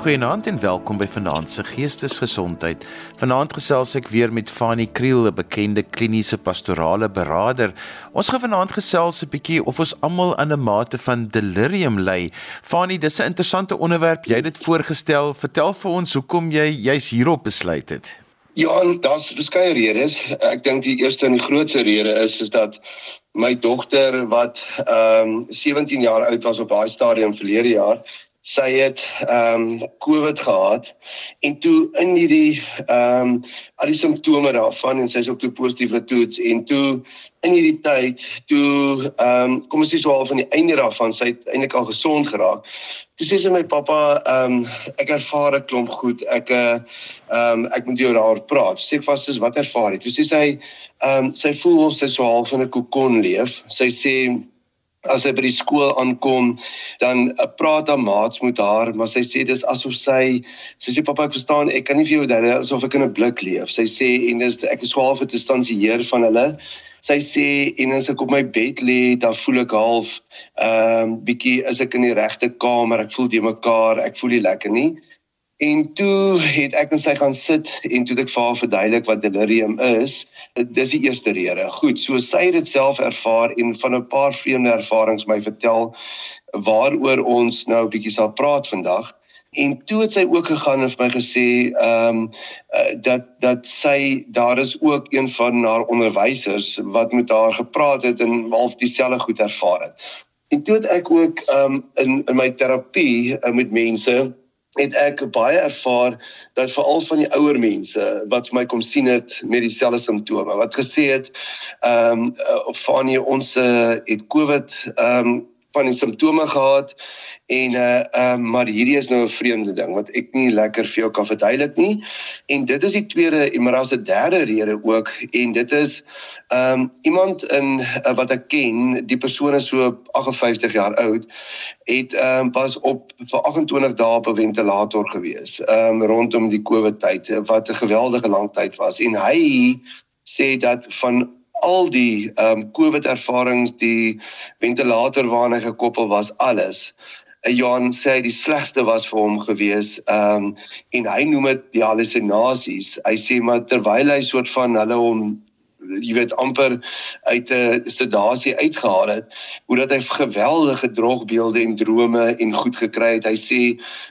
Goeienaand en welkom by Vanaand se Geestesgesondheid. Vanaand gesels ek weer met Fanie Kriel, 'n bekende kliniese pastorale beraader. Ons gaan vanaand gesels 'n bietjie of ons almal aan 'n mate van delirium ly. Fanie, dis 'n interessante onderwerp. Jy het dit voorgestel. Vertel vir ons hoekom jy juis hierop besluit het. Ja, daar's verskeie redes. Ek dink die eerste en die grootste rede is is dat my dogter wat ehm um, 17 jaar oud was op daai stadium verlede jaar sy het ehm um, COVID gehad en toe in hierdie ehm um, al die simptome daarvan en sy's ook toe positief getoets en toe in hierdie tyd toe ehm um, kom ons sê so al van die einde daarvan sy het eintlik al gesond geraak. Toe sê sy my pappa ehm um, ek ervaar 'n klomp goed. Ek eh, ehm um, ek moet jou daaroor praat. Sê vas is wat ervaar jy? Toe sê sy ehm um, sy voel ons is so half in 'n kokon leef. Sy sê as sy by die skool aankom dan uh, praat haar maats met haar maar sy sê dis asof sy sy sê pappa ek verstaan ek kan nie vir jou dan asof ek in 'n blik leef. Sy sê en dis ek is swaar vir distansieer van hulle. Sy sê en as ek op my bed lê dan voel ek half ehm um, bietjie is ek in die regte kamer ek voel die mekaar ek voel nie lekker nie En toe het ek en sy gaan sit en toe ek vir haar verduidelik wat delirium is. Dis die eerste rede. Goed, so sy het dit self ervaar en van 'n paar vreemde ervarings my vertel waaroor ons nou 'n bietjie sal praat vandag. En toe het sy ook gegaan en vir my gesê ehm um, uh, dat dat sy daar is ook een van haar onderwysers wat met haar gepraat het en half dieselfde goed ervaar het. En toe het ek ook ehm um, in in my terapie uh, met mense het ek baie ervaar dat veral van die ouer mense wat my kom sien het met dieselfde simptome wat gesê het ehm um, van hier ons uh, het COVID ehm um, van die simptome gehad en uh um, maar hierdie is nou 'n vreemde ding wat ek nie lekker vir jou kan verduidelik nie. En dit is die tweede en maar as 'n derde rede ook en dit is um iemand in uh, wat ek ken die persoon is so 58 jaar oud het um was op vir 28 dae op 'n ventilator gewees um rondom die COVID tyd wat 'n geweldige lang tyd was. En hy sê dat van al die ehm um, COVID ervarings, die ventilator waarna hy gekoppel was, alles. En Johan sê die slegste was vir hom gewees. Ehm um, en hy noem dit die hallusinasies. Hy sê maar terwyl hy soort van hulle hom jy weet amper uit 'n sedasie uitgehaal het hoe dat hy geweldige drogbeelde en drome en goed gekry het hy sê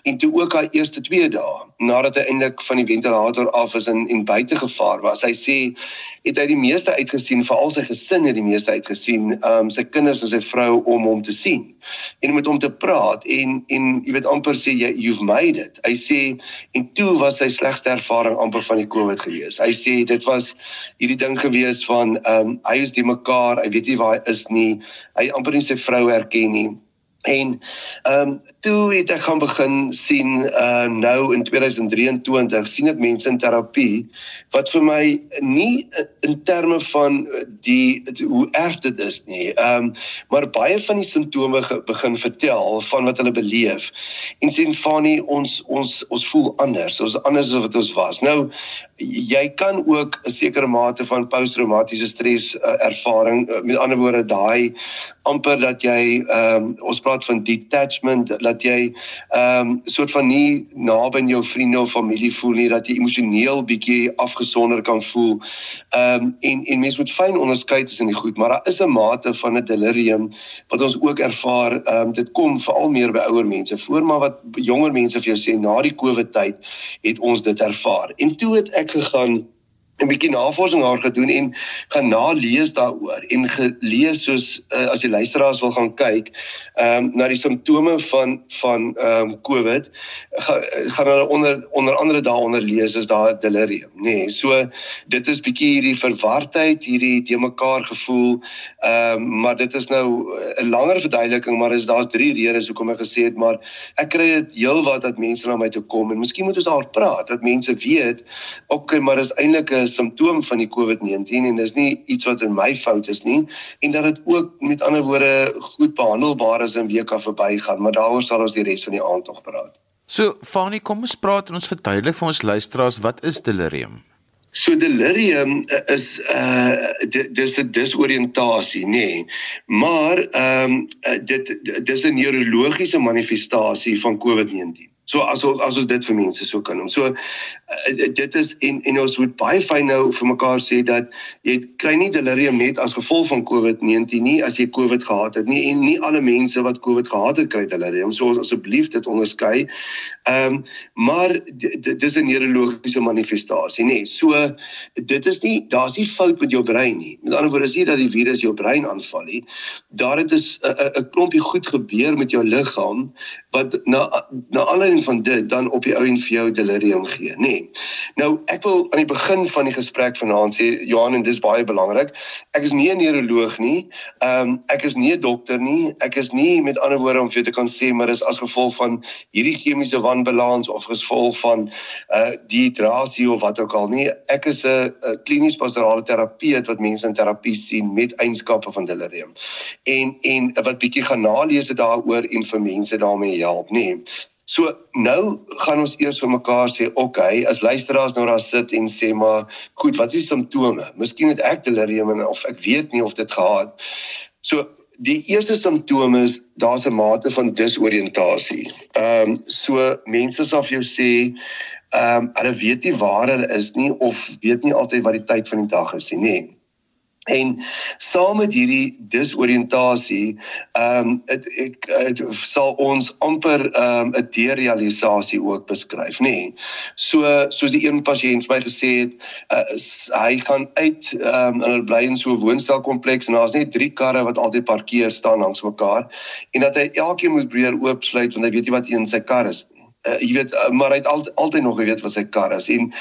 en toe ook al eerste 2 dae nadat hy eintlik van die ventilator af is en en buite gevaar was hy sê het hy die meeste uitgesien veral sy gesin het die meeste uitgesien um sy kinders en sy vrou om hom te sien en met hom te praat en en jy weet amper sê jy you've made it hy sê en toe was sy slegste ervaring amper van die covid gewees hy sê dit was hierdie ding gewees wees van ehm um, hy is die mekaar, hy weet nie waar hy is nie. Hy amper nie sy vrou herken nie. En ehm um, toe het ek gaan begin sien uh nou in 2023 sien ek mense in terapie wat vir my nie in terme van die, die hoe erg dit is nie. Ehm um, maar baie van die simptome begin vertel van wat hulle beleef en sien Fanie ons ons ons voel anders. Ons anders as wat ons was. Nou jy kan ook 'n sekere mate van posttraumatiese stres uh, ervaring uh, met ander woorde daai amper dat jy ehm um, ons praat van detachment dat jy ehm um, soort van nie naby aan jou vriende of familie voel nie dat jy emosioneel bietjie afgesonder kan voel. Ehm um, en en mense moet fyn onderskei tussen die goed, maar daar is 'n mate van 'n delirium wat ons ook ervaar. Ehm um, dit kom veral meer by ouer mense. Voor maar wat jonger mense vir jou sê na die COVID tyd het ons dit ervaar. En toe het ek gegaan 'n bietjie navorsing daar gedoen en gaan nalees daaroor en gelees soos uh, as die luisteraars wil gaan kyk ehm um, na die simptome van van ehm um, COVID ga, gaan hulle onder onder andere daaronder lees is daar delirium nê. Nee, so dit is bietjie hierdie verwardheid hierdie te mekaar gevoel ehm um, maar dit is nou 'n langer verduideliking maar is daar's drie redes hoekom ek gesê het maar ek kry dit heelwat dat mense na my toe kom en miskien moet ons daar praat dat mense weet okay maar is eintlik 'n simptoom van die COVID-19 en dis nie iets wat in my fout is nie en dat dit ook met ander woorde goed behandelbaar is en weer kan verbygaan, maar daaroor sal ons die res van die aand nog praat. So, Fanie, kom ons praat en ons verduidelik vir ons luisteraars wat is delirium? So delirium uh, is uh dis 'n disoriëntasie, nê. Nee. Maar ehm um, dit dis 'n neurologiese manifestasie van COVID-19. So as as ons dit vir mense so kan noem. So uh, dit is en en ons moet baie fyn nou vir mekaar sê dat jy kry nie delirium net as gevolg van COVID-19 nie as jy COVID gehad het nie en nie alle mense wat COVID gehad het kry delirium. So asseblief dit onderskei. Ehm um, maar dit is 'n neurologiese manifestasie nê. Nee. So dit is nie daar's nie fout met jou brein nie. Met ander woorde is nie dat die virus jou brein aanval nie. Daar het is 'n klompie goed gebeur met jou liggaam wat na na alle aanleiding van dit dan op die ou en vir jou delirium gee, nê. Nee. Nou ek wil aan die begin van die gesprek vanaand sê Johan en dis baie belangrik. Ek is nie 'n neuroloog nie. Ehm um, ek is nie 'n dokter nie. Ek is nie met ander woorde om vir te kan sê maar is as gevolg van hierdie chemiese wanbalans of gevolg van uh dehydrasie of wat ook al nie. Ek is 'n klinies pastorale terapeut wat mense in terapie sien met eienskappe van delirium. En en wat bietjie gaan nalees daaroor en vir mense daarmee help, nê. Nee. So nou gaan ons eers vir mekaar sê, okay, as luisteraars nou daar sit en sê maar, goed, wat is die simptome? Miskien het ek delirium of ek weet nie of dit gehad. So die eerste simptoom is daar's 'n mate van disoriëntasie. Ehm um, so mense sal vir jou sê ehm um, hulle weet nie waar hulle is nie of weet nie altyd wat die tyd van die dag is nie, nê. Nee. En saam met hierdie disoriëntasie, ehm um, ek ek het sal ons amper ehm um, 'n derealisasie ook beskryf, nê. Nee. So soos die een pasiënt my gesê het, uh, hy gaan uit ehm um, en hy bly in so 'n woonstelkompleks en daar's net drie karre wat altyd parkeer staan langs mekaar en dat hy elkeen moet probeer oopsluit want hy weet nie wat in sy kar is nie uh, jy weet uh, maar hy het al, altyd nog geweet wat sy kar is en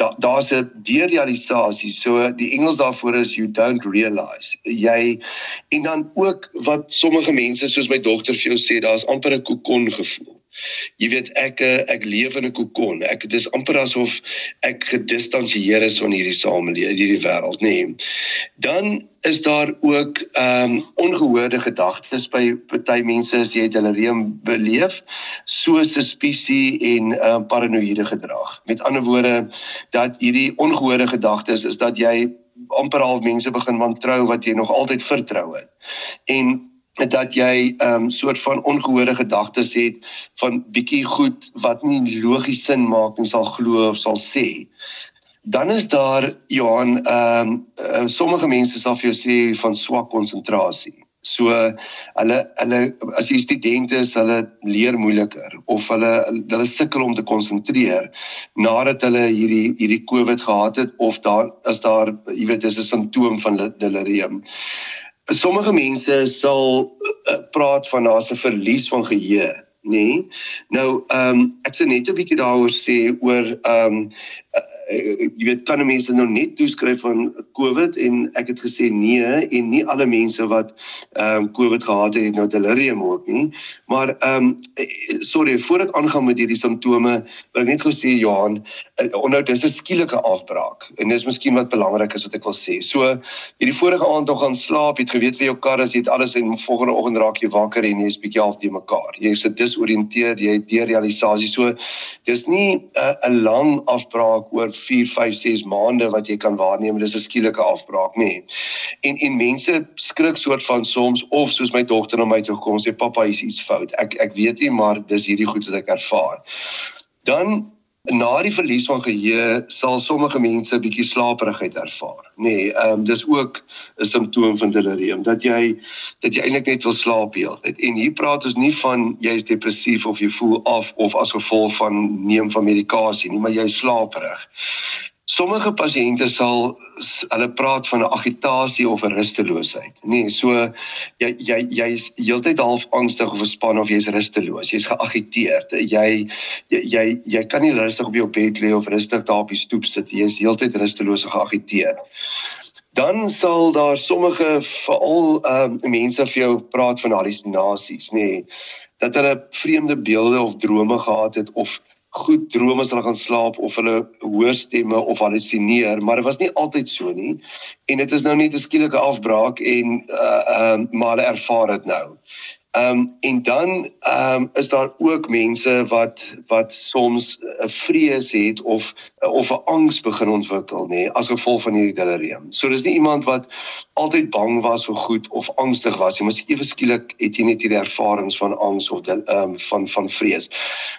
da, daar's 'n derealisasie. So die Engels daarvoor is you don't realize. Jy en dan ook wat sommige mense soos my dogter vir jou sê daar's amper 'n kokon gevoel Jy weet ek eh, ek leef in 'n kokon. Ek dit is amper asof ek gedistansieer is van hierdie samelewing, hierdie wêreld, nê. Nee. Dan is daar ook ehm um, ongehoorde gedagtes by party mense as jy delirium beleef, so suspisie en ehm uh, paranoïde gedrag. Met ander woorde dat hierdie ongehoorde gedagtes is dat jy amper half mense begin wantrou wat jy nog altyd vertrou het. En dat jy 'n um, soort van ongehoorde gedagtes het van bietjie goed wat nie logies sin maak en sal glo of sal sê. Dan is daar Johan, ehm um, uh, sommige mense sal vir jou sê van swak konsentrasie. So hulle hulle as jy studente is, hulle leer moeiliker of hulle hulle sukkel om te konsentreer nadat hulle hierdie hierdie COVID gehad het of daar is daar jy weet dis 'n simptoom van delirium sommige mense sal uh, praat van daar's 'n verlies van geheue nê nee? nou ehm um, ek sê net 'n bietjie daaroor sê oor ehm um, jy weet kan mense nou net toeskryf van COVID en ek het gesê nee en nie alle mense wat ehm um, COVID gehad het nou delirium ook nie. Maar ehm um, sorry voor ek aangaan met hierdie simptome wil ek net gou sê Johan onthou dis 'n skielike afbraak en dis miskien wat belangrik is wat ek wil sê. So hierdie vorige aand nog gaan slaap het geweet vir jou kar as jy het alles en volgende oggend raak jy wakker en jy's bietjie half te mekaar. Jy is disoriënteerd jy het derealisasie so dis nie 'n uh, lang afbraak oor 4, 5, 6 maande wat jy kan waarneem. Dis 'n skielike afbraak, nê. Nee. En en mense skrik soort van soms of soos my dogter na my toe kom sê pappa, hier's iets fout. Ek ek weet nie, maar dis hierdie goed wat ek ervaar. Dan na die verlies van geheue sal sommige mense 'n bietjie slaperigheid ervaar. Nê, nee, ehm um, dis ook 'n simptoom van delirium dat jy dat jy eintlik net wil slaap heeltyd. En hier praat ons nie van jy is depressief of jy voel af of as gevolg van neem van medikasie nie, maar jy slaperig. Sommige pasiënte sal hulle praat van 'n agitasie of 'n rusteloosheid. Nee, so jy jy jy's heeltyd half angstig of gespanne of jy's rusteloos. Jy's geagiteerd. Jy jy jy, jy kan nie rustig op jou bed lê of rustig daar op die stoep sit. Jy's heeltyd rusteloos en geagiteerd. Dan sal daar sommige veral ehm uh, mense vir jou praat van hallusinasies, nê. Nee, dat hulle vreemde beelde of drome gehad het of goed droom as hulle gaan slaap of hulle hoor stemme of halusineer, maar dit was nie altyd so nie. En dit is nou net 'n skielike afbraak en uh ehm uh, maar hulle ervaar dit nou. Ehm um, en dan ehm um, is daar ook mense wat wat soms 'n vrees het of of 'n angs begin ontwikkel nê nee, as gevolg van hierdie delirium. So dis nie iemand wat altyd bang was vir goed of angstig was nie, maar ewe skielik het jy net hierdie ervarings van angs of ehm um, van van vrees.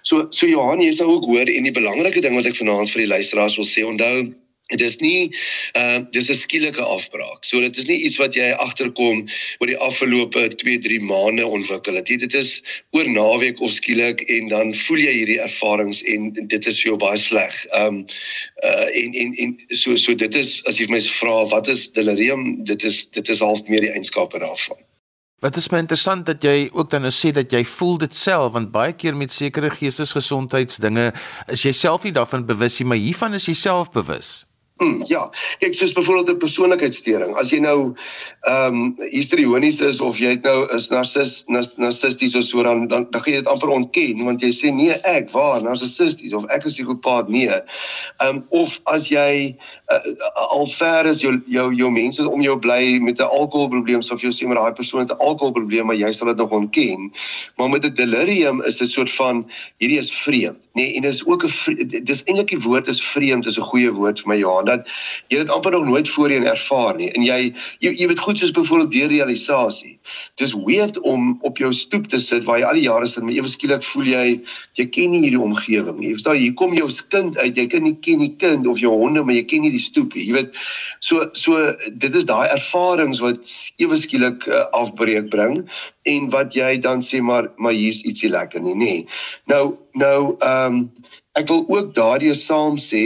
So so Johan, jy sou ook hoor en die belangrike ding wat ek vanaand vir die luisteraars wil sê, onthou Dit is nie uh dis 'n skielike afbraak. So dit is nie iets wat jy agterkom oor die afgelope 2-3 maande ontwikkel het. Dit is oor naweek of skielik en dan voel jy hierdie ervarings en dit is jou baie sleg. Um uh en en en so so dit is as jy my vra wat is delirium? Dit is dit is half meer die eienskappe daarvan. Wat is my interessant dat jy ook dan nou sê dat jy voel dit self want baie keer met sekere geestesgesondheidsdinge is jy self nie daarvan bewus nie, maar hiervan is jy self bewus. Mm, ja, kyk soos byvoorbeeld 'n persoonlikheidsstoring. As jy nou ehm um, histrionies is of jy het nou is narcis narcissisties of so dan dan, dan gaan jy dit amper ontken want jy sê nee, ek waar narcissisties of ek is psigopaat nee. Ehm um, of as jy uh, al ver is jou jou jou mense om jou bly met 'n alkoholprobleem, of jy sê maar daai persoon het 'n alkoholprobleem, maar jy sal dit nog ontken. Maar met 'n delirium is dit soort van hierdie is vreemd, nê? Nee, en dit is ook 'n dis eintlik die woord is vreemd, is 'n goeie woord vir my Johan dat jy dit amper nog nooit voorheen ervaar nie en jy jy, jy weet goed soos byvoorbeeld derealisasie. Dis weird om op jou stoep te sit waar jy al die jare sit maar ewe skielik voel jy jy ken nie hierdie omgewing nie. Jy verstaan hier kom jou kind uit, jy kan nie ken die kind of jou honde maar jy ken nie die stoep nie. Jy weet so so dit is daai ervarings wat ewe skielik uh, afbreek bring en wat jy dan sê maar maar hier's ietsie lekker nie nê. Nou nou ehm um, ek wil ook daardie saam sê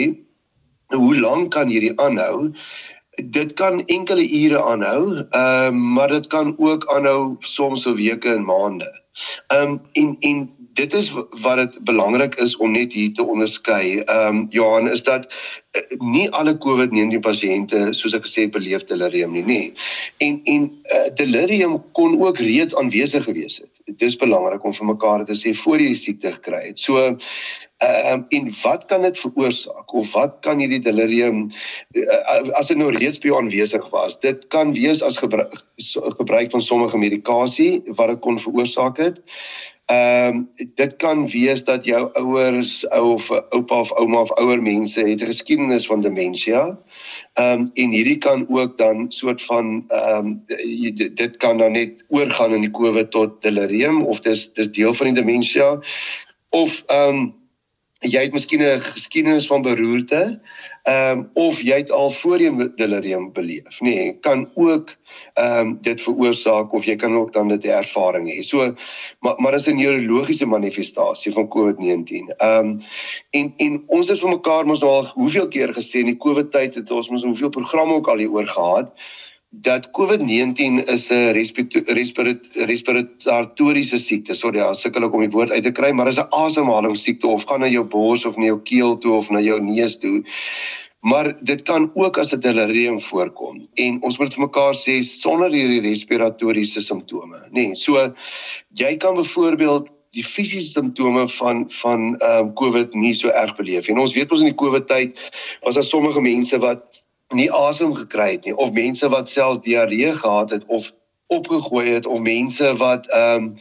hoe lank kan hierdie aanhou? Dit kan enkele ure aanhou, ehm uh, maar dit kan ook aanhou soms vir weke en maande. Ehm um, en en dit is wat dit belangrik is om net hier te onderskei. Ehm um, Johan is dat uh, nie alle COVID-19 pasiënte soos ek gesê het beleef delirium nie, nê. En en uh, delirium kon ook reeds aanwesig gewees het. Dit is belangrik om vir mekaar te sê voor jy die siekte gekry het. So Ehm uh, en wat kan dit veroorsaak of wat kan hierdie delirium uh, as dit nou reeds by jou aanwesig was? Dit kan wees as gebruik, gebruik van sommige medikasie wat dit kon veroorsaak het. Ehm um, dit kan wees dat jou ouers of oupa of ouma of ouer mense het geskiedenis van demensie. Ehm um, en hierdie kan ook dan soort van ehm um, dit kan dan net oorgaan in die COVID tot delirium of dis dis deel van die demensie of ehm um, jy het miskien 'n geskiedenis van beroerte, ehm um, of jy het al voorheen delirium beleef, nê, nee, kan ook ehm um, dit veroorsaak of jy kan ook dan dit ervaring hê. So maar maar is 'n neurologiese manifestasie van COVID-19. Ehm um, en en ons het vir mekaar mos nou al hoeveel keer gesê in die COVID tyd het ons mos hoeveel programme ook al hieroor gehad dat COVID-19 is 'n respiratoriese siekte. Sorry, ja, sukkel ek om die woord uit te kry, maar is 'n asemhalingssiekte of gaan na jou bors of na jou keel toe of na jou neus toe. Maar dit kan ook as 'n delirium voorkom en ons moet vir mekaar sê sonder hierdie respiratoriese simptome, nê. Nee, so jy kan byvoorbeeld die fisiese simptome van van ehm um, COVID nie so erg beleef. En ons weet ons in die COVID tyd was daar sommige mense wat nie asem gekry het nie of mense wat selfs diarree gehad het of opgegooi het of mense wat ehm um,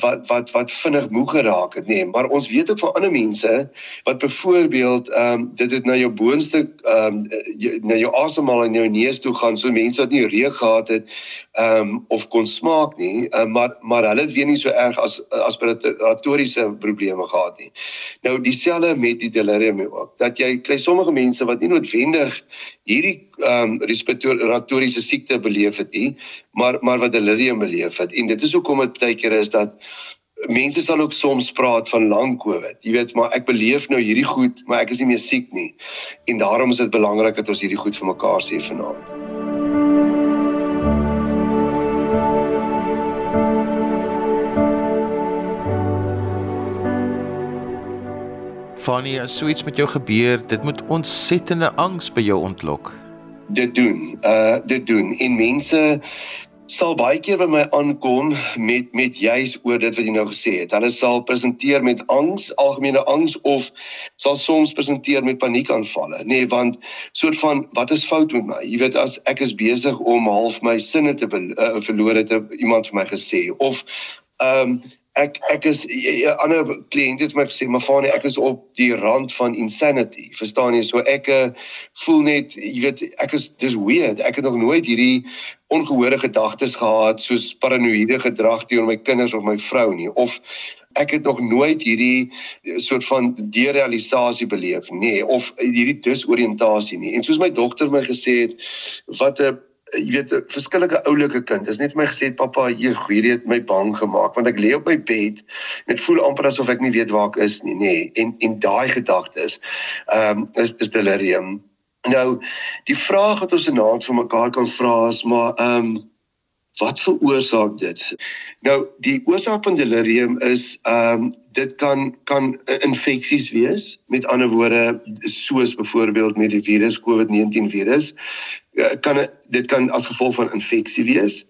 wat wat wat vinnig moeg geraak het nê nee, maar ons weet ook van ander mense wat byvoorbeeld ehm um, dit het na jou boonste ehm um, na jou asemhaling in jou neus toe gaan so mense wat nie reuk gehad het ehm um, of kon smaak nie um, maar maar hulle het weer nie so erg as as respiratoriese probleme gehad nie. Nou dieselfde met die delirium ook dat jy kry sommige mense wat nie noodwendig hierdie ehm um, respiratoriese siekte beleef het nie maar maar wat delirium beleef het en dit is hoekom dit baie keer is dat mense sal ook soms praat van lang COVID. Jy weet, maar ek beleef nou hierdie goed, maar ek is nie meer siek nie. En daarom is dit belangrik dat ons hierdie goed vir mekaar sê vanaand. Fanny, as so iets met jou gebeur, dit moet ontsettende angs by jou ontlok. Dit doen. Uh dit doen. En mense sal baie keer by my aankom met met juis oor dit wat jy nou gesê het. Hulle sal presenteer met angs, algemene angs of sal soms presenteer met paniekaanvalle. Nee, want soort van wat is fout met my? Jy weet as ek is besig om half my sinne te uh, verloor het, iemand vir my gesê of Ehm um, ek ek is 'n ander kliënt het my gesê, "Maar Fanie, ek is op die rand van insanity." Verstaan jy? So ek uh, voel net, jy weet, ek is dis weird. Ek het nog nooit hierdie ongehoorde gedagtes gehad soos paranoïde gedrag teenoor my kinders of my vrou nie of ek het nog nooit hierdie soort van derealisasie beleef nie of hierdie disoriëntasie nie. En soos my dokter my gesê het, wat 'n jy weet 'n verskillike oulike kind. Is net vir my gesê pappa, hierdie het my bang gemaak want ek lê op my bed en dit voel amper asof ek nie weet waar ek is nie, nê. Nee. En en daai gedagtes ehm um, is is delirium. Nou die vraag wat ons vanaand vir mekaar kan vra is maar ehm um, wat veroorsaak dit? Nou die oorsaak van delirium is ehm um, dit kan kan infeksies wees. Met ander woorde soos byvoorbeeld met die virus COVID-19 virus Eh, kan dit kan as gevolg van infeksie wees.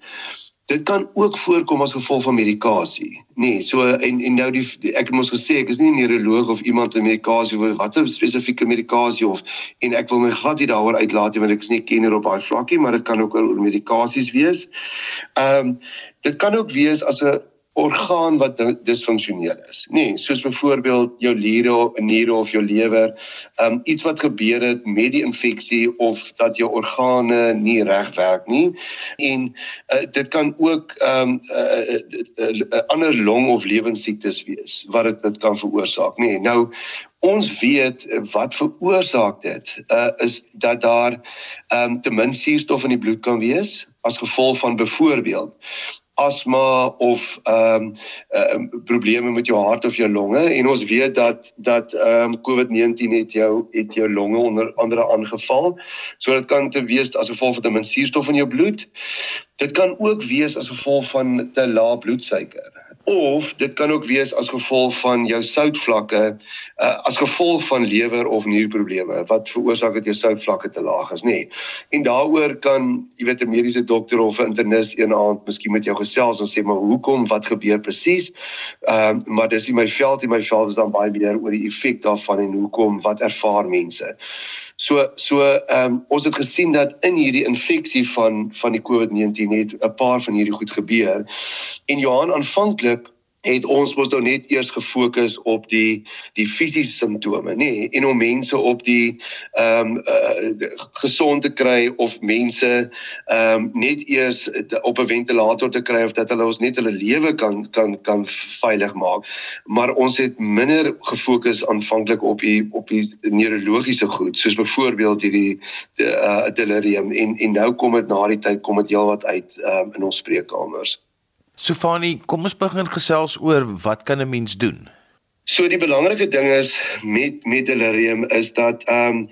Dit kan ook voorkom as gevolg van medikasie. Nee, so en en nou die ek het mos gesê ek is nie 'n neuroloog of iemand met medikasie of watter spesifieke medikasie of en ek wil my glad nie daaroor uitlaat nie want ek is nie kenner op daai vlakkie, maar dit kan ook oor medikasies wees. Ehm um, dit kan ook wees as 'n orgaan wat disfunksioneel is. Nee, soos byvoorbeeld jou niere, niere of jou lewer, um iets wat gebeur het met die infeksie of dat jou organe nie reg werk nie. En uh, dit kan ook um 'n uh, uh, uh, uh, ander long of lewensiektes wees wat dit dit kan veroorsaak, nee. Nou Ons weet wat veroorsaak dit uh, is dat daar um, te min suurstof in die bloed kan wees as gevolg van byvoorbeeld asma of ehm um, uh, probleme met jou hart of jou longe en ons weet dat dat ehm um, COVID-19 het jou het jou longe onder andere aangeval. So dit kan te wees as gevolg van te min suurstof in jou bloed. Dit kan ook wees as gevolg van te lae bloedsuiker of dit kan ook wees as gevolg van jou soutvlakke uh, as gevolg van lewer of nierprobleme wat veroorsaak dat jou soutvlakke te laag is nê. Nee. en daaroor kan jy weet 'n mediese dokter of 'n internis een aand miskien met jou gesels en sê maar hoekom? Wat gebeur presies? Ehm uh, maar dis nie my veld nie. My veld is dan baie meer oor die effek daarvan en hoekom? Wat ervaar mense So so ehm um, ons het gesien dat in hierdie infeksie van van die COVID-19 het 'n paar van hierdie goed gebeur. En Johan aanvanklik het ons mos nou net eers gefokus op die die fisiese simptome, nê, nee, en om mense op die ehm um, uh, gesond te kry of mense ehm um, net eers op 'n ventilator te kry of dat hulle ons net hulle lewe kan kan kan veilig maak. Maar ons het minder gefokus aanvanklik op die op die neurologiese goed, soos byvoorbeeld hierdie die uh, delirium en en nou kom dit na die tyd kom dit heelwat uit um, in ons spreekkamers. Sofani, kom ons begin gesels oor wat kan 'n mens doen? So die belangrike ding is met met delirium is dat ehm um,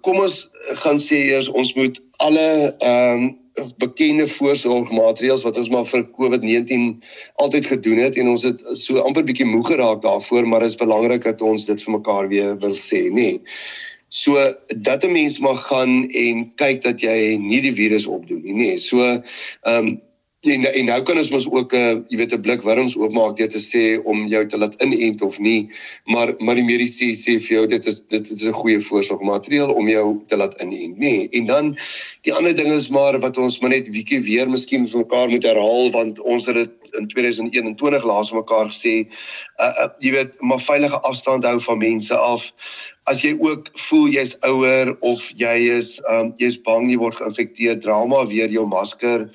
kom ons gaan sê eers ons moet alle ehm um, bekende voorsorgmaatreëls wat ons maar vir COVID-19 altyd gedoen het en ons het so amper bietjie moeg geraak daarvoor maar dit is belangrik dat ons dit vir mekaar weer wil sê nê. Nee. So dat 'n mens mag gaan en kyk dat jy nie die virus opdoen nie nê. Nee. So ehm um, En en nou kan ons mos ook 'n uh, jy weet 'n blik wurms oopmaak deur te sê om jou te laat inent of nie, maar maar die mediese sê vir jou dit is dit is 'n goeie voorsorgmateriaal om jou te laat inent, nê. Nee, en dan die ander ding is maar wat ons maar net bietjie weer miskien vir mekaar moet herhaal want ons het dit in 2021 laas mekaar gesê, uh, uh jy weet, maar veilige afstand hou van mense af. As jy ook voel jy's ouer of jy is um jy's bang jy word geïnfekteer, dra maar weer jou masker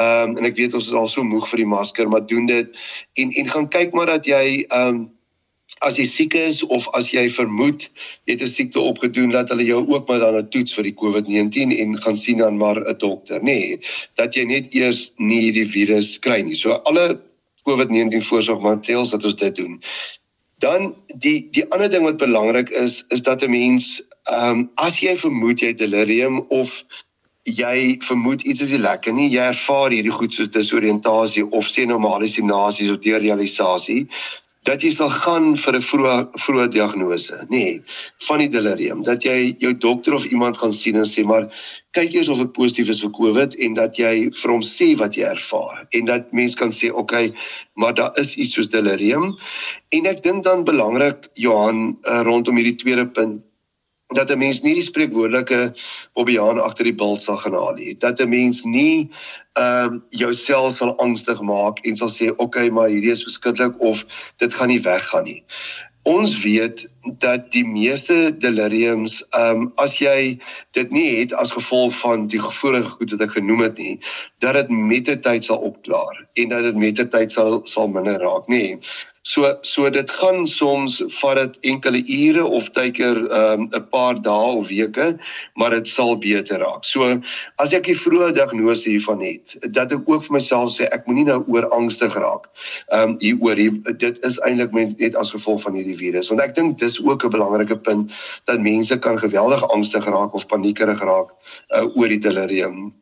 Ehm um, en ek weet ons is al so moeg vir die masker, maar doen dit en en gaan kyk maar dat jy ehm um, as jy siek is of as jy vermoed jy het 'n siekte opgedoen dat hulle jou ook maar dan 'n toets vir die COVID-19 en gaan sien dan maar 'n dokter, nê, nee, dat jy net eers nie hierdie virus kry nie. So alle COVID-19 voorsorgmaatreëls dat ons dit doen. Dan die die ander ding wat belangrik is is dat 'n mens ehm um, as jy vermoed jy het delirium of jy vermoed iets is nie lekker nie, jy ervaar hierdie goed soos disoriëntasie of sê nou maar halusinasies of derealisasie, dat jy sal gaan vir 'n vroeë vroeë diagnose, nê, nee, van die delirium, dat jy jou dokter of iemand gaan sien en sê maar kyk eers of ek positief is vir COVID en dat jy vir hom sê wat jy ervaar. En dat mens kan sê okay, maar daar is iets soos delirium en ek dink dan belangrik Johan uh, rondom hierdie tweede punt dat 'n mens nie die spreekwoordelike Bobbejaan agter die bil sal gaan haal nie. Dat 'n mens nie ehm um, jouself sal angstig maak en sal sê oké, okay, maar hierdie is verskriklik of dit gaan nie weggaan nie. Ons weet dat die meeste deliriums, ehm um, as jy dit nie het as gevolg van die gevoelige goed wat ek genoem het nie, dat dit met die tyd sal opklaar en dat dit met die tyd sal sal minder raak, nê. So so dit gaan soms vat dit enkele ure of tydker ehm, 'n um, paar dae of weke, maar dit sal beter raak. So as ek die vroeë diagnose hiervan het, dat ek ook vir myself sê ek moenie nou oor angstig raak. Ehm um, hier, dit is eintlik net as gevolg van hierdie virus. Want ek dink dis ook 'n belangrike punt dat mense kan geweldig angstig raak of paniekerig raak uh, oor die delirium.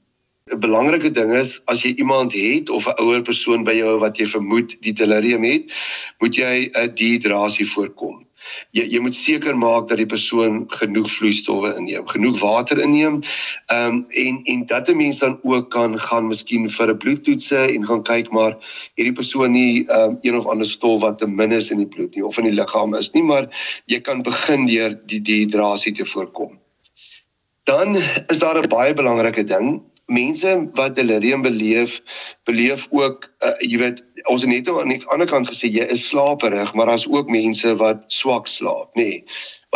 'n belangrike ding is as jy iemand het of 'n ouer persoon by jou wat jy vermoed die delirium het, moet jy 'n dehydrasie voorkom. Jy jy moet seker maak dat die persoon genoeg vloeistowwe inneem, genoeg water inneem. Ehm um, en en dat 'n mens dan ook kan gaan miskien vir 'n bloedtoetse en gaan kyk maar hierdie persoon nie ehm um, een of ander stof wat te min is in die bloed nie of in die liggaam is nie, maar jy kan begin deur die dehydrasie te voorkom. Dan is daar 'n baie belangrike ding mense wat delirium beleef beleef ook uh, jy weet ons het net aan die ander kant gesê jy is slaperig maar daar's ook mense wat swak slaap nê nee,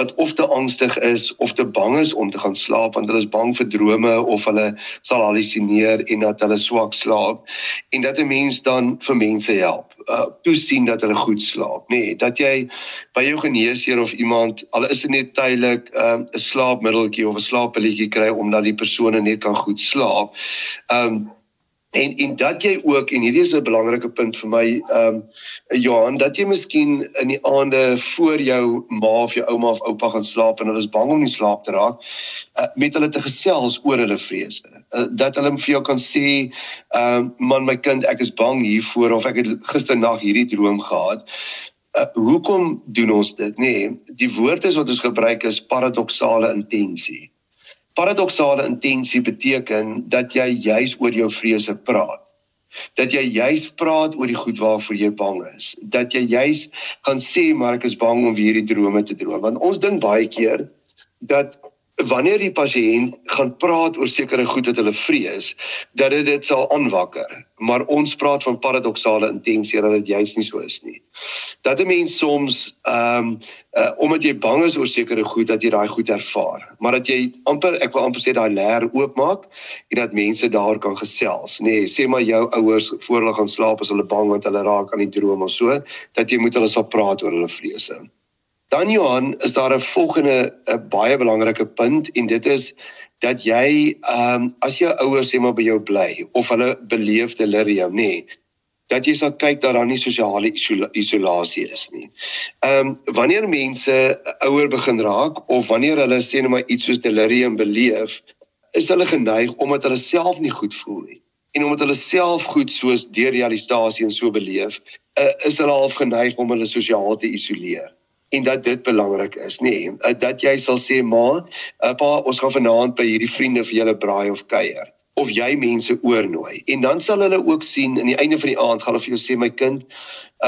wat of te angstig is of te bang is om te gaan slaap want hulle is bang vir drome of hulle sal halusineer en dat hulle swak slaap en dat 'n mens dan vir mense help uh, toesien dat hulle goed slaap nê. Nee, dat jy by jou geneesheer of iemand al is dit net tydelik um, 'n um, slaapmiddeltjie of 'n slaappilletjie kry omdat die persone net kan goed slaap um, en en dat jy ook en hierdie is 'n belangrike punt vir my ehm um, Johan dat jy miskien in die aande voor jou ma of jou ouma of oupa gaan slaap en hulle is bang om nie slaap te raak uh, met hulle te gesels oor hulle vrese. Uh, dat hulle vir jou kan sê ehm um, man my kind ek is bang hiervoor of ek het gisternag hierdie droom gehad. Uh, hoekom doen ons dit nê? Nee, die woord is wat ons gebruik is paradoksale intensie Paradoksale intensie beteken dat jy juis oor jou vrese praat. Dat jy juis praat oor die goed waarvoor jy bang is. Dat jy juis gaan sê maar ek is bang om hierdie drome te droom. Want ons dink baie keer dat wanneer die pasiënt gaan praat oor sekere goed wat hulle vrees, dat dit dit sal aanwakker. Maar ons praat van paradoksale intensie dat dit juis nie so is nie. Dat 'n mens soms ehm um, uh, omdat jy bang is oor sekere goed dat jy daai goed ervaar, maar dat jy amper ek wil amper sê daai leer oopmaak en dat mense daar kan gesels, nê. Nee, sê maar jou ouers voor hulle gaan slaap as hulle bang want hulle raak aan die droom of so, dat jy moet hulle sal praat oor hulle vrese. Dan Johan, is daar 'n volgende 'n baie belangrike punt en dit is dat jy ehm um, as jou ouers sê maar by jou bly of hulle beleef delirium, nê, nee, dat jy sal kyk dat daar nie sosiale isolasie is nie. Ehm um, wanneer mense ouer begin raak of wanneer hulle sê net maar iets soos delirium beleef, is hulle geneig omdat hulle self nie goed voel nie en omdat hulle self goed soos derealisasie en so beleef, uh, is hulle half geneig om hulle sosiaal te isoleer en dat dit belangrik is nê nee, dat jy sal sê ma eh, pa ons gaan vanaand by hierdie vriende vir julle braai of kuier of jy mense oornooi. En dan sal hulle ook sien aan die einde van die aand gaan hulle vir jou sê my kind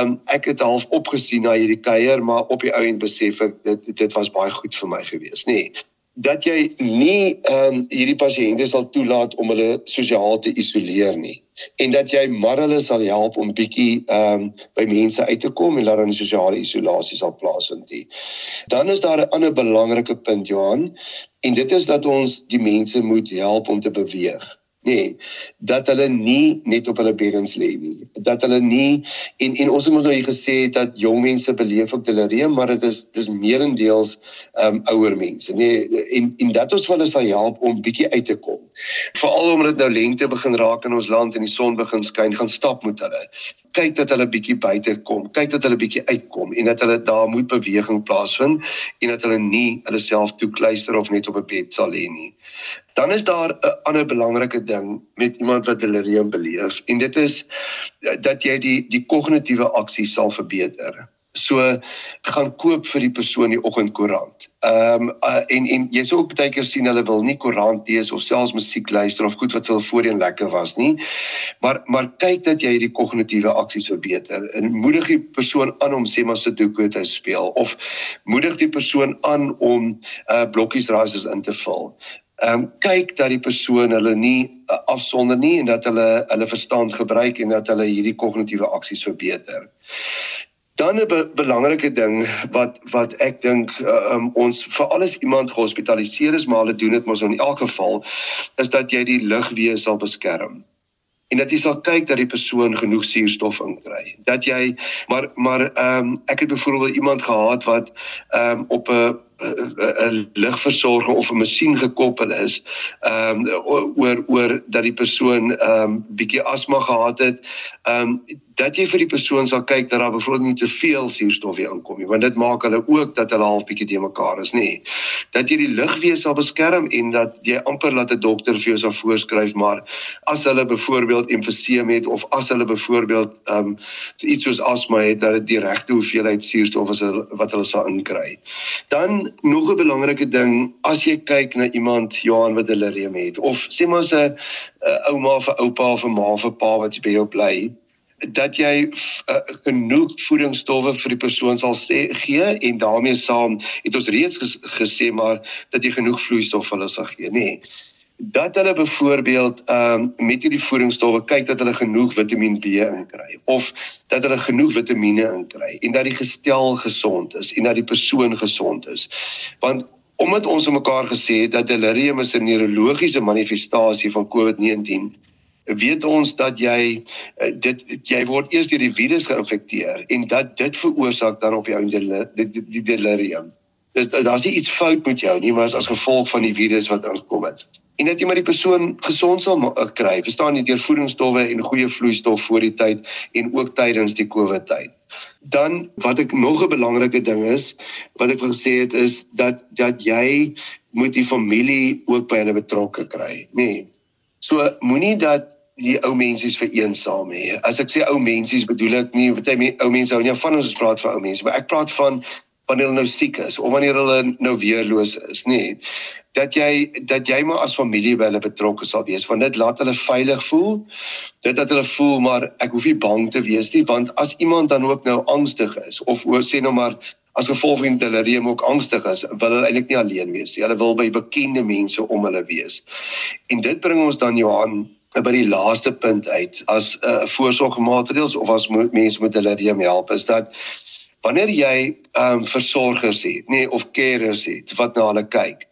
um, ek het half opgesien na hierdie kuier maar op die ou end besef ek dit dit was baie goed vir my gewees. Nê nee, dat jy nie ehm um, hierdie pasiënte sal toelaat om hulle sosiaal te isoleer nie en dat jy maar hulle sal help om bietjie ehm um, by mense uit te kom en laat hulle sosiale isolasie sal plaasvind. Dan is daar 'n ander belangrike punt Johan en dit is dat ons die mense moet help om te beweeg nee dat hulle nie net op hulle beddens lê nie. Dat hulle nie en en ons het mos nou hier gesê dat jong mense beleef ook delirium maar dit is dis meerendeels um ouer mense nee en en dat ons hulle sal help om bietjie uit te kom. Veral omdat dit nou lente begin raak in ons land en die son begin skyn gaan stap met hulle. Kyk dat hulle bietjie buite kom kyk dat hulle bietjie uitkom en dat hulle daar moet beweging plaasvind en dat hulle nie hulle self toekluister of net op 'n bed sal lê nie Dan is daar 'n ander belangrike ding met iemand wat delirium beleef en dit is dat jy die die kognitiewe aksie sal verbeter. So gaan koop vir die persoon die oggendkoerant. Ehm um, uh, en en jy sou ook baie keer sien hulle wil nie koerant lees of selfs musiek luister of goed wat hulle voorheen lekker was nie. Maar maar kyk dat jy die kognitiewe aksies verbeter. En moedig die persoon aan om sê maar Sudoku te speel of moedig die persoon aan om uh blokkies raaisels in te vul. Ehm um, kyk dat die persoon hulle nie uh, afsonder nie en dat hulle hulle verstand gebruik en dat hulle hierdie kognitiewe aksies verbeter. Dan 'n be belangrike ding wat wat ek dink uh, um, ons vir alles iemand gehospitaliseer is, maar hulle doen dit mos in elk geval is dat jy die lugweë sal beskerm. En dat jy sal kyk dat die persoon genoeg suurstof inkry. Dat jy maar maar ehm um, ek het byvoorbeeld iemand gehad wat ehm um, op 'n 'n ligversorger of 'n masjien gekoppel is ehm um, oor oor dat die persoon ehm um, bietjie asma gehad het. Ehm um, dat jy vir die persoon sal kyk dat daar byvoorbeeld nie te veel suurstof hier inkom nie, want dit maak hulle ook dat hulle half bietjie te mekaar is, nê. Dat jy die lugweë sal beskerm en dat jy amper laat 'n dokter vir jou sal voorskryf, maar as hulle byvoorbeeld emfyseem het of as hulle byvoorbeeld ehm um, iets soos asma het, dat dit die regte hoeveelheid suurstof is wat hulle sal inkry. Dan nog 'n belangrike ding, as jy kyk na iemand Johan wat delirium het of sê maar 'n ouma of 'n oupa of 'n ma of 'n pa wat by jou bly, dat jy uh, genoeg voedingsstowwe vir die persoon sal sê gee en daarmee saam het ons reeds ges, gesê maar dat jy genoeg vloeistof vir hulle sal gee nê nee. Dat hulle byvoorbeeld ehm um, met hierdie voedingsstowwe kyk dat hulle genoeg Vitamiin B inkry of dat hulle genoeg vitamiene inkry en dat die gestel gesond is en dat die persoon gesond is want omdat ons mekaar gesê het dat delirium is 'n neurologiese manifestasie van COVID-19 weet ons dat jy eh, dit jy word eers deur die virus geïnfekteer en dat dit veroorsaak dan op jou die, delirium. Dis daar's nie iets fout met jou nie, maar as gevolg van die virus wat aankom het. En dat jy maar die persoon gesond sal eh, kry, verstaan jy deur voedingsstowwe en goeie vloeistof voor die tyd en ook tydens die COVID tyd. Dan wat ek nog 'n belangrike ding is, wat ek wil gesê het is dat dat jy moet die familie ook by hulle betrokke kry, nê. Nee. So moenie dat die ou mensies vereensaam hê. As ek sê ou mensies bedoel ek nie wat jy ou mense hou nie van ons praat van ou mense, maar ek praat van wanneer hulle nou siek is of wanneer hulle nou weerloos is, nê. Dat jy dat jy maar as familie by hulle betrokke sal wees want dit laat hulle veilig voel. Dit dat hulle voel maar ek hoef nie bang te wees nie want as iemand dan ook nou angstig is of oor sê nou maar as gevolg van delirium ook angstig is, wil hulle eintlik nie alleen wees nie. Hulle wil by bekende mense om hulle wees. En dit bring ons dan Johan by die laaste punt uit as 'n uh, voorsorgmaatreëls of as moet, mense met hulle reëm help is dat wanneer jy ehm um, versorgers het, nee of carers het wat na hulle kyk,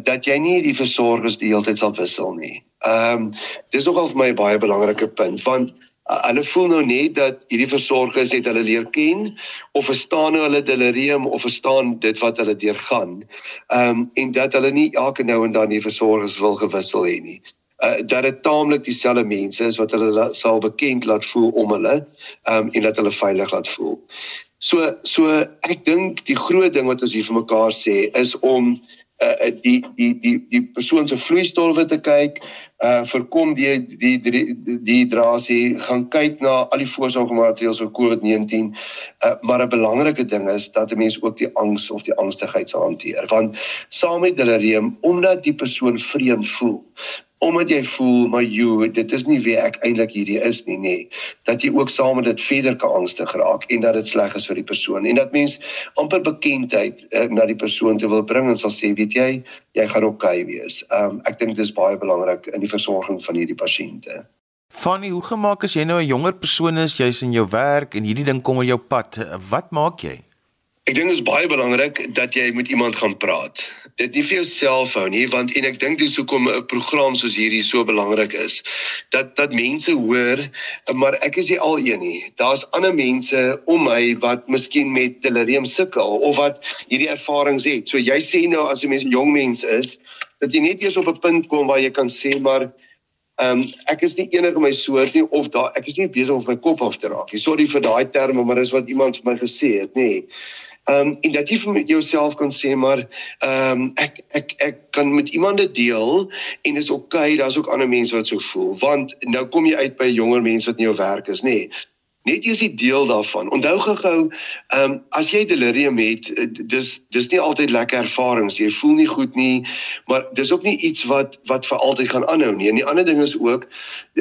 dat jy nie die versorgers die hele tyd sal wissel nie. Ehm um, dis nogal vir my 'n baie belangrike punt want uh, hulle voel nou net dat hierdie versorgers het hulle leer ken of verstaan hulle delirium of verstaan dit wat hulle deurgaan. Ehm um, en dat hulle nie elke nou en dan die versorgers wil gewissel hê nie uh, dat dit taamlik dieselfde mense is wat hulle la, sal bekend laat voel om hulle um, en dat hulle veilig laat voel. So so ek dink die groot ding wat ons hier vir mekaar sê is om uh die die die die persoon se vloeistowwe te kyk uh voorkom die die die die drasie gaan kyk na al die voorsorgmaatreëls vir COVID-19 uh maar 'n belangrike ding is dat 'n mens ook die angs of die angstigheid sal hanteer want saam met delirium omdat die persoon vreemd voel omdat jy voel maar jy dit is nie wie ek eintlik hierdie is nie nê nee. dat jy ook saam met dit verder kan angstig raak en dat dit sleg is vir die persoon en dat mens amper bekendheid uh, na die persoon te wil bring en sal sê weet jy jy gaan oukei okay wees. Um ek dink dit is baie belangrik in die versorging van hierdie pasiënte. Fanny, hoe gemaak as jy nou 'n jonger persoon is, jy's in jou werk en hierdie ding kom op jou pad, wat maak jy? Ek dink dit is baie belangrik dat jy met iemand gaan praat. Dit nie vir jouself hou nie, want en ek dink dis hoekom 'n program soos hierdie so belangrik is. Dat dat mense hoor, maar ek is nie al een nie. Daar's ander mense om my wat miskien met delirium sukkel of wat hierdie ervarings het. So jy sê nou as jy mens jong mens is, dat jy net eers op 'n punt kom waar jy kan sê maar Ehm um, ek is nie enige my soort nie of daar ek is nie besig om my kop af te raak. Sorry vir daai terme, maar dis wat iemand vir my gesê het, nê. Nee. Ehm um, en dat jy vir jouself kan sê maar ehm um, ek ek ek kan met iemand dit deel en dit is oukei, okay, daar's ook ander mense wat so voel want nou kom jy uit by jonger mense wat in jou werk is, nê. Nee. Net eers die deel daarvan. Onthou gou-gou, ehm um, as jy delirium het, eh, dis dis nie altyd lekker ervarings. Jy voel nie goed nie, maar dis ook nie iets wat wat vir altyd gaan aanhou nie. En die ander ding is ook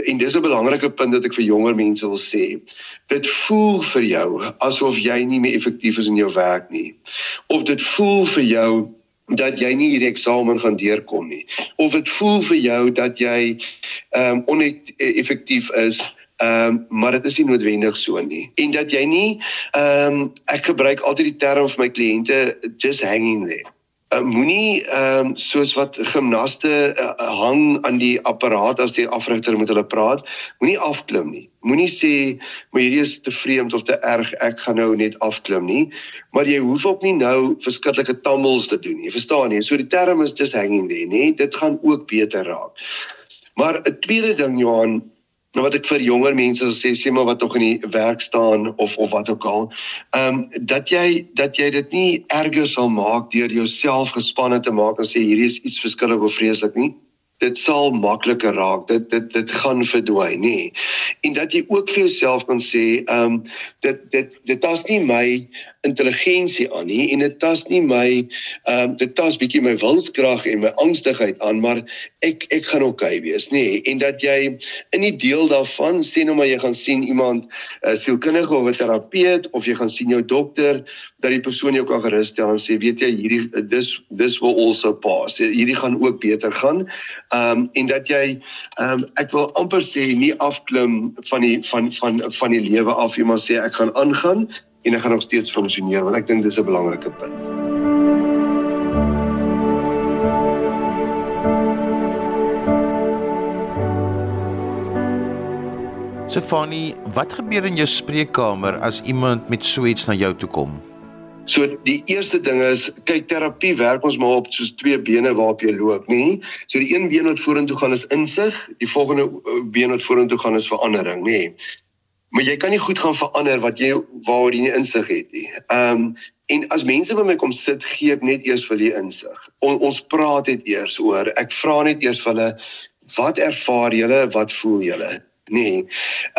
en dis 'n belangrike punt dat ek vir jonger mense wil sê. Dit voel vir jou asof jy nie meer effektief is in jou werk nie. Of dit voel vir jou dat jy nie hierdie eksamen gaan deurkom nie of dit voel vir jou dat jy ehm um, oneffektief is Ehm um, maar dit is nie noodwendig so nie. En dat jy nie ehm um, ek gebruik altyd die term vir my kliënte just hanging there. Uh, moenie ehm um, soos wat gimnaste uh, hang aan die apparaat as die afrigter met hulle praat, moenie afklim nie. Moenie sê maar hierdie is te vreemd of te erg, ek gaan nou net afklim nie. Maar jy hoef ook nie nou verskriklike tammels te doen nie. Jy verstaan nie. So die term is just hanging there, nê? Dit gaan ook beter raak. Maar 'n tweede ding Johan, nou wat ek vir jonger mense sê sê maar wat nog in die werk staan of of wat ook al ehm um, dat jy dat jy dit nie erger sal maak deur jouself gespanne te maak en sê hierdie is iets verskillik of vreeslik nie dit sal makliker raak dit dit dit gaan verdwyn nê nee. en dat jy ook vir jouself kan sê ehm um, dit dit dit tas nie my intelligensie aan nie en dit tas nie my ehm um, dit tas bietjie my wilskrag en my angstigheid aan maar ek ek gaan oukei okay wees nê nee. en dat jy in die deel daarvan sê nou maar jy gaan sien iemand 'n uh, sielkundige of 'n terapeut of jy gaan sien jou dokter dat die persoon jou kan gerusstel en sê weet jy hierdie dis dis will also pass hierdie gaan ook beter gaan Ehm um, en dat jy ehm um, ek wil amper sê nie afklim van die van van van die lewe af jy maar sê ek gaan aangaan en ek gaan nog steeds funksioneer want ek dink dis 'n belangrike punt. Sefani, wat gebeur in jou spreekkamer as iemand met so iets na jou toe kom? So die eerste ding is kyk terapie werk ons maar op soos twee bene waarop jy loop, nê? So die een been wat vorentoe gaan is insig, die volgende eh, been wat vorentoe gaan is verandering, nê? Maar jy kan nie goed gaan verander wat jy waaroor jy nie insig het nie. Ehm um, en as mense by my kom sit, gee ek net eers vir hulle insig. On, ons praat dit eers oor. Ek vra net eers vir hulle wat ervaar julle, wat voel julle? Nee.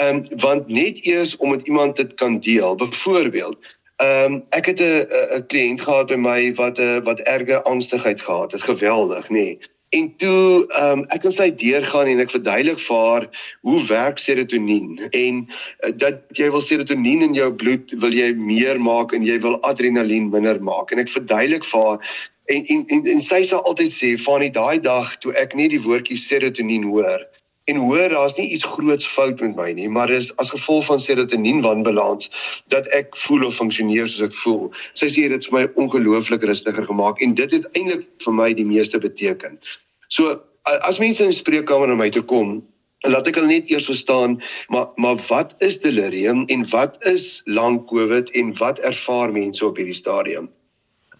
Ehm um, want net eers om met iemand dit kan deel. Byvoorbeeld, Ehm um, ek het 'n 'n kliënt gehad by my wat 'n wat erge angstigheid gehad het. Geweldig, nê. Nee. En toe ehm um, ek kon sy deurgaan en ek verduidelik vir haar hoe werk serotonien en uh, dat jy wil serotonien in jou bloed wil jy meer maak en jy wil adrenalien minder maak en ek verduidelik vir haar en en en, en sy sal altyd sê van die daai dag toe ek nie die woordjie serotonien hoor en hoor daar's nie iets groots fout met my nie, maar dis as gevolg van serotonien wanbalans dat ek voel of funksioneer soos ek voel. Sy sê dit het vir my ongelooflik rustiger gemaak en dit het eintlik vir my die meeste beteken. So as mense in die spreekkamer na my toe kom, laat ek hulle net eers verstaan, maar maar wat is delirium en wat is lang COVID en wat ervaar mense op hierdie stadium?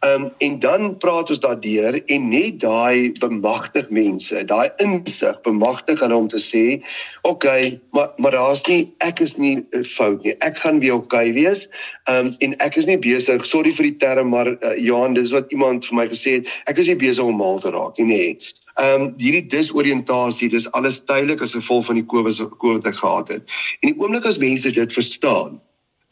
Ehm um, en dan praat ons daardeur en net daai bemagtig mense, daai insig bemagtig hulle om te sê, "Oké, okay, maar maar daar's nie ek is nie uh, fout nie. Ek gaan weer oké okay wees." Ehm um, en ek is nie besig, sorry vir die term, maar uh, Johan, dis wat iemand vir my gesê het, ek is nie besig om mal te raak nie, nee. Ehm um, hierdie disoriëntasie, dis alles tydelik as gevolg van die COVID wat ek gehad het. En die oomblik as mense dit verstaan,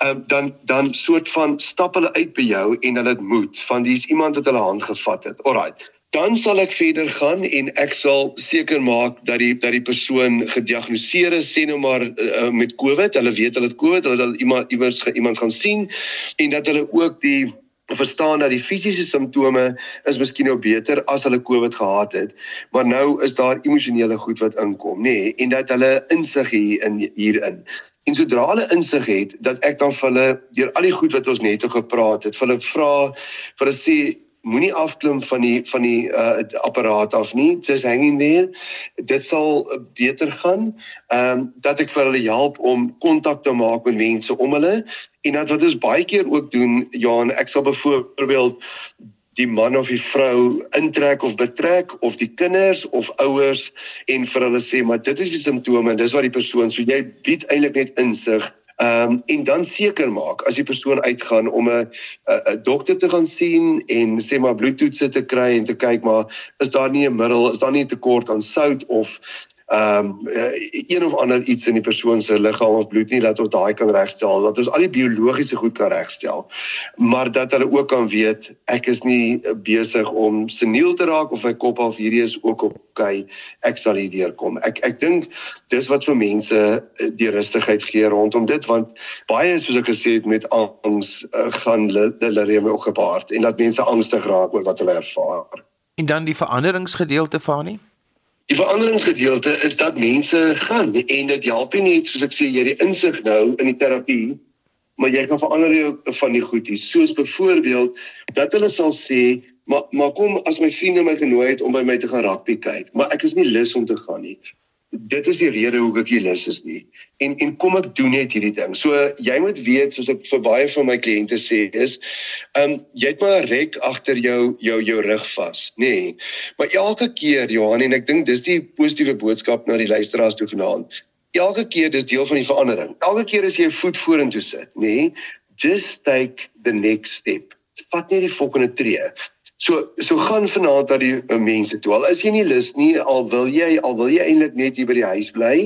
um, dan dan soort van stap hulle uit by jou en hulle dit moet van dis iemand wat hulle hand gevat het. Alraight. Dan sal ek verder gaan en ek sal seker maak dat die dat die persoon gediagnoseer is sê nou maar uh, met COVID. Hulle weet hulle het COVID, hulle het iemand iewers iemand gaan sien en dat hulle ook die verstaan dat die fisiese simptome is miskien nou beter as hulle COVID gehad het, maar nou is daar emosionele goed wat inkom, nê, nee, en dat hulle insig hier in hierin. En sodra hulle insig het dat ek dan vir hulle deur al die goed wat ons net oor gepraat het, vir hulle vra vir hulle sê moenie afklim van die van die uh apparaat af nie. Just hanging there. Dit sal beter gaan. Ehm um, dat ek vir hulle help om kontak te maak met mense om hulle. En dat wat ons baie keer ook doen Johan ek sal byvoorbeeld die man of die vrou intrek of betrek of die kinders of ouers en vir hulle sê maar dit is die simptome en dis wat die persoon so jy bied eintlik net insig Ehm um, en dan seker maak as die persoon uitgaan om 'n 'n dokter te gaan sien en sê maar bloedtoetse te kry en te kyk maar is daar nie 'n middel is daar nie 'n tekort aan sout of ehm um, een of ander iets in die persoon se liggaam of bloed nie dat ons daai kan regstel dat ons al die biologiese goed kan regstel. Maar dat hulle ook kan weet ek is nie besig om seniel te raak of my kop af hierdie is ook op okay ek sal hier deurkom. Ek ek dink dis wat vir mense eh, die rustigheid gee rondom dit want baie soos ek gesê het met angs gaan delirium ook gepaard en dat mense angstig raak oor wat hulle ervaar. En dan die veranderingsgedeelte van nie Die veranderingsgedeelte is dat mense gaan en dit help nie net soos ek sê jy die insig nou in die terapie maar jy kan verander jou van die goedies soos byvoorbeeld dat hulle sal sê maar maar kom as my vriende my genooi het om by my te gaan rugby kyk maar ek is nie lus om te gaan nie dit is die rede hoekom ek hier lus is nie. En en kom ek doen net hierdie ding. So jy moet weet soos ek vir baie van my kliënte sê is, ehm um, jy het maar 'n rek agter jou jou jou rug vas, nê. Nee. Maar elke keer Johan en ek dink dis die positiewe boodskap na die luisteraars toe vanaand. Elke keer dis deel van die verandering. Elke keer as jy 'n voet vorentoe sit, nê, nee, just take the next step. Vat net die volgende tree. So so gaan vanaand na die uh, mense toe. Al is jy nie lus nie, al wil jy al wil jy eintlik net hier by die huis bly.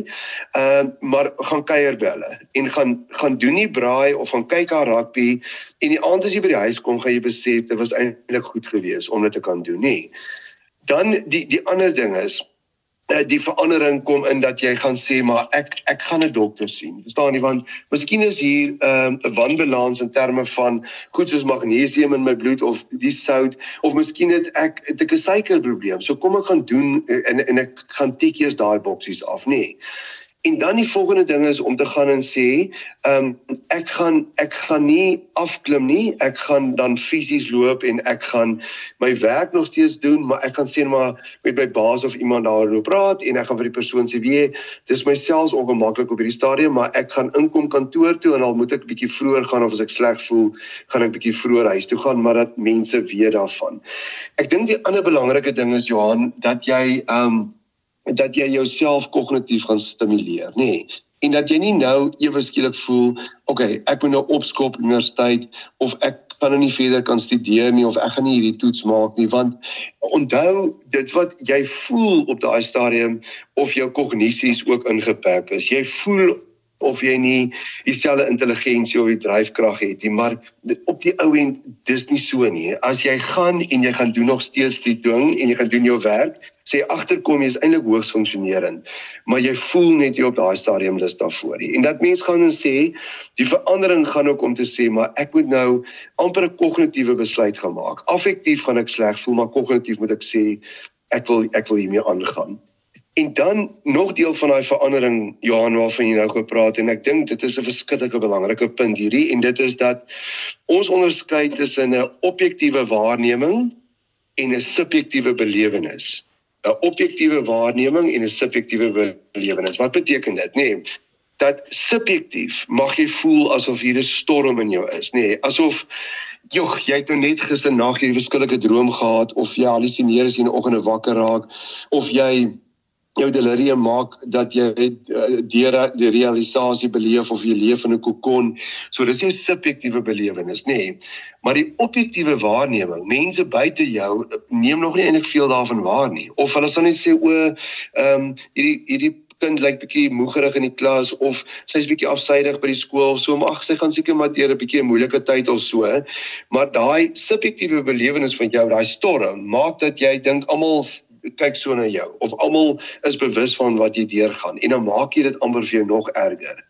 Ehm uh, maar gaan kuier by hulle en gaan gaan doen nie braai of gaan kyk haar rugby en die aand as jy by die huis kom, gaan jy besef dit was eintlik goed geweest om dit te kan doen, nê. Dan die die ander ding is die verandering kom in dat jy gaan sê maar ek ek gaan 'n dokter sien. Verstaan jy want miskien is hier 'n um, wanbalans in terme van goed soos magnesium in my bloed of die sout of miskien het ek het ek 'n suikerprobleem. So kom ek gaan doen eh, en en ek gaan tik eers daai boksies af, nê. Nee. En dan die volgende ding is om te gaan en sê, ehm um, ek gaan ek gaan nie afklim nie. Ek gaan dan fisies loop en ek gaan my werk nog steeds doen, maar ek gaan sê maar met my baas of iemand daaroor praat en ek gaan vir die persoon sê, "Wie, dis myself ongemaklik op hierdie stadium, maar ek gaan inkom kantoor toe en al moet ek bietjie vroeër gaan of as ek sleg voel, gaan ek bietjie vroeër huis toe gaan, maar dat mense weet daarvan." Ek dink die ander belangrike ding is Johan dat jy ehm um, dat jy jouself kognitief gaan stimuleer, nê? Nee. En dat jy nie nou ewe skielik voel, okay, ek moet nou opskop universiteit of ek kan nou nie verder kan studeer nie of ek gaan nie hierdie toets maak nie, want onthou dit wat jy voel op daai stadium of jou kognisies ook ingeperk is. Jy voel of jy nie dieselfde intelligensie of die dryfkrag het nie, maar op die ou end dis nie so nie. As jy gaan en jy gaan doen nog steeds die ding en jy gaan doen jou werk, sê agterkom jy is eintlik hoogs funksionerend, maar jy voel net jy op daai stadium lus daarvoor nie. En dat mens gaan en sê die verandering gaan ook om te sê, maar ek moet nou amper 'n kognitiewe besluit gaan maak. Affektief gaan ek sleg voel, maar kognitief moet ek sê ek wil ek wil hiermee aangaan. En dan nog deel van daai verandering Johan waarvan jy nou gepraat en ek dink dit is 'n verskriklike belangrike punt hierdie en dit is dat ons onderskei tussen 'n objektiewe waarneming en 'n subjektiewe belewenis. 'n Objektiewe waarneming en 'n subjektiewe belewenis. Wat beteken dit, nê? Nee, dat subjektief mag jy voel asof hier 'n storm in jou is, nê? Nee, asof Jogg, jy het nou net gister nag hierdie verskillike droom gehad of jy hallusineer as jy in die oggend wakker raak of jy jou delirium maak dat jy uh, deur die realisasie beleef of jy leef in 'n kokon. So dis jou subjektiewe belewenis, nê. Nee. Maar die objektiewe waarneming, mense buite jou neem nog nie eintlik veel daarvan waar nie. Of hulle sal net sê o, ehm um, hierdie hierdie kind lyk bietjie moegerig in die klas of sy's bietjie afsydig by die skool of so maar ag sy gaan seker maar deur 'n bietjie 'n moeilike tyd of so maar daai subjektiewe belewenis van jou daai storm maak dat jy dink almal kyk so na jou of almal is bewus van wat jy deurgaan en dan maak jy dit amper vir jou nog erger.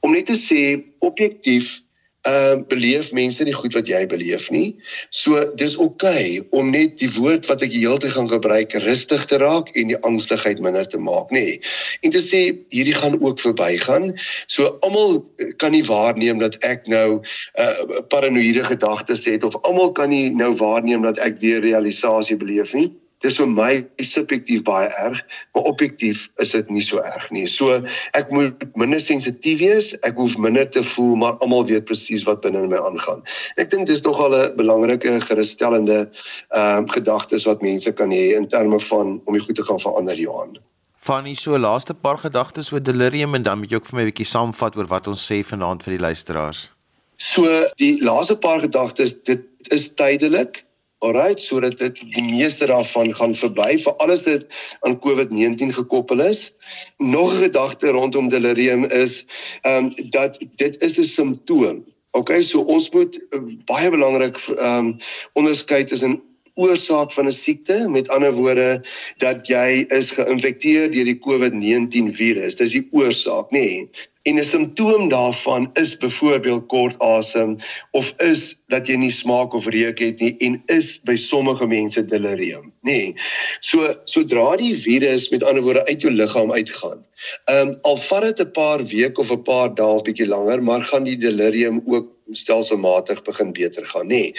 Om net te sê objektief uh beleef mense nie goed wat jy beleef nie. So dis oukei okay om net die woord wat ek heeltyd gaan gebruik rustig te raak en die angstigheid minder te maak, nê. En te sê hierdie gaan ook verbygaan. So almal kan nie waarneem dat ek nou uh paranoïede gedagtes het of almal kan nie nou waarneem dat ek weer realisasie beleef nie dis vir my subjektief baie erg, maar objektief is dit nie so erg nie. So ek moet minder sensitief wees, ek hoef minder te voel, maar almal weet presies wat binne in my aangaan. Ek dink dis tog al 'n belangrike gerusstellende ehm uh, gedagtes wat mense kan hê in terme van om die goed te gaan verander Johan. Van hier so laaste paar gedagtes oor delirium en dan moet jy ook vir my 'n bietjie saamvat oor wat ons sê vanaand vir die luisteraars. So die laaste paar gedagtes, dit is tydelik Alright, sodat dit die meeste daarvan gaan verby vir alles dit aan COVID-19 gekoppel is. Nog 'n gedagte rondom delirium is ehm um, dat dit is 'n simptoom. Okay, so ons moet uh, baie belangrik ehm um, onderskei tussen oorsaak van 'n siekte, met ander woorde dat jy is geïnfekteer deur die COVID-19 virus. Dis die oorsaak, nê? Nee. En 'n simptoom daarvan is byvoorbeeld kort asem of is dat jy nie smaak of reuk het nie en is by sommige mense delirium, nê. Nee. So sodra die virus met ander woorde uit jou liggaam uitgaan, ehm um, al vat dit 'n paar weke of 'n paar dae of bietjie langer, maar gaan die delirium ook stelselmatig begin beter gaan nê. Nee.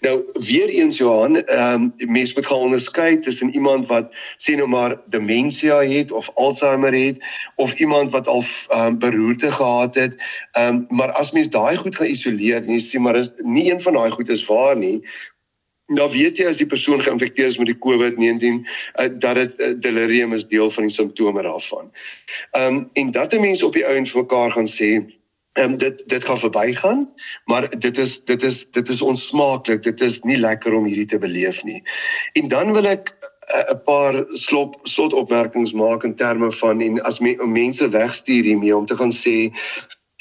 Nou weer eens Johan, ehm um, mense moet gaan onderskei tussen iemand wat sê nou maar demensie het of Alzheimer het of iemand wat al ehm um, beroerte gehad het. Ehm um, maar as mens daai goed gaan isoleer en jy sê maar is nie een van daai goed is waar nie. Nou weet jy as die persoon geïnfekteer is met die COVID-19 uh, eh, dat dit uh, delirium is deel van die simptome daarvan. Ehm um, en dat 'n mens op die ouens vir mekaar gaan sê um, dit dit gaan verbygaan, maar dit is dit is dit is onsmaaklik. Dit is nie lekker om hierdie te beleef nie. En dan wil ek eh, 'n paar slot slot opmerkings maak in terme van en as me, mense wegstuur hiermee om te gaan sê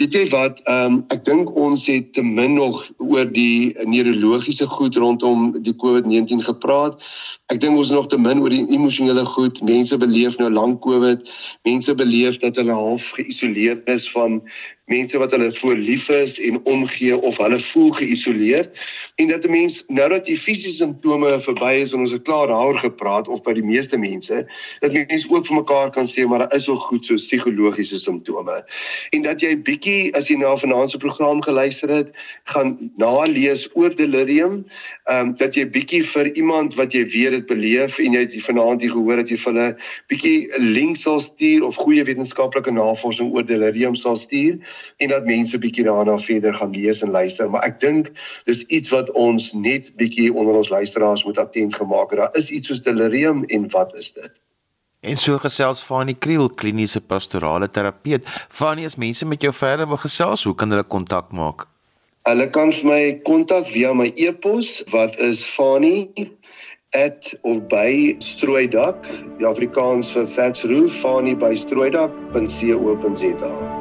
Weet jy wat, ehm um, ek dink ons het te min nog oor die neurologiese goed rondom die COVID-19 gepraat. Ek dink ons nog te min oor die emosionele goed. Mense beleef nou lank COVID. Mense beleef dat hulle half geïsoleerd is van mense wat hulle voor lief is en omgee of hulle voel geïsoleerd. En dat 'n mens nou dat die fisiese simptome verby is en ons het klaar daaroor gepraat of by die meeste mense dat mense ook vir mekaar kan sê maar daar is ook goed so psigologiese simptome. En dat jy bietjie as jy na vanaand se program geluister het gaan nalees oor delirium ehm um, dat jy bietjie vir iemand wat jy weet dit beleef en jy vanaand hier gehoor dat jy vir hulle bietjie links sal stuur of goeie wetenskaplike navorsing oor delirium sal stuur en dat mense bietjie daarna verder gaan lees en luister, maar ek dink dis iets wat ons net bietjie onder ons luisteraars moet attent gemaak het. Daar is iets soos delirium en wat is dit? En so gesels Fanie Kriel, kliniese pastorale terapeut. Fanie, as mense met jou verder wil gesels, hoe kan hulle kontak maak? Hulle kan vir my kontak via my e-pos wat is fanie at of by strooidak die Afrikaans vir thatch roof fanie by strooidak.co.za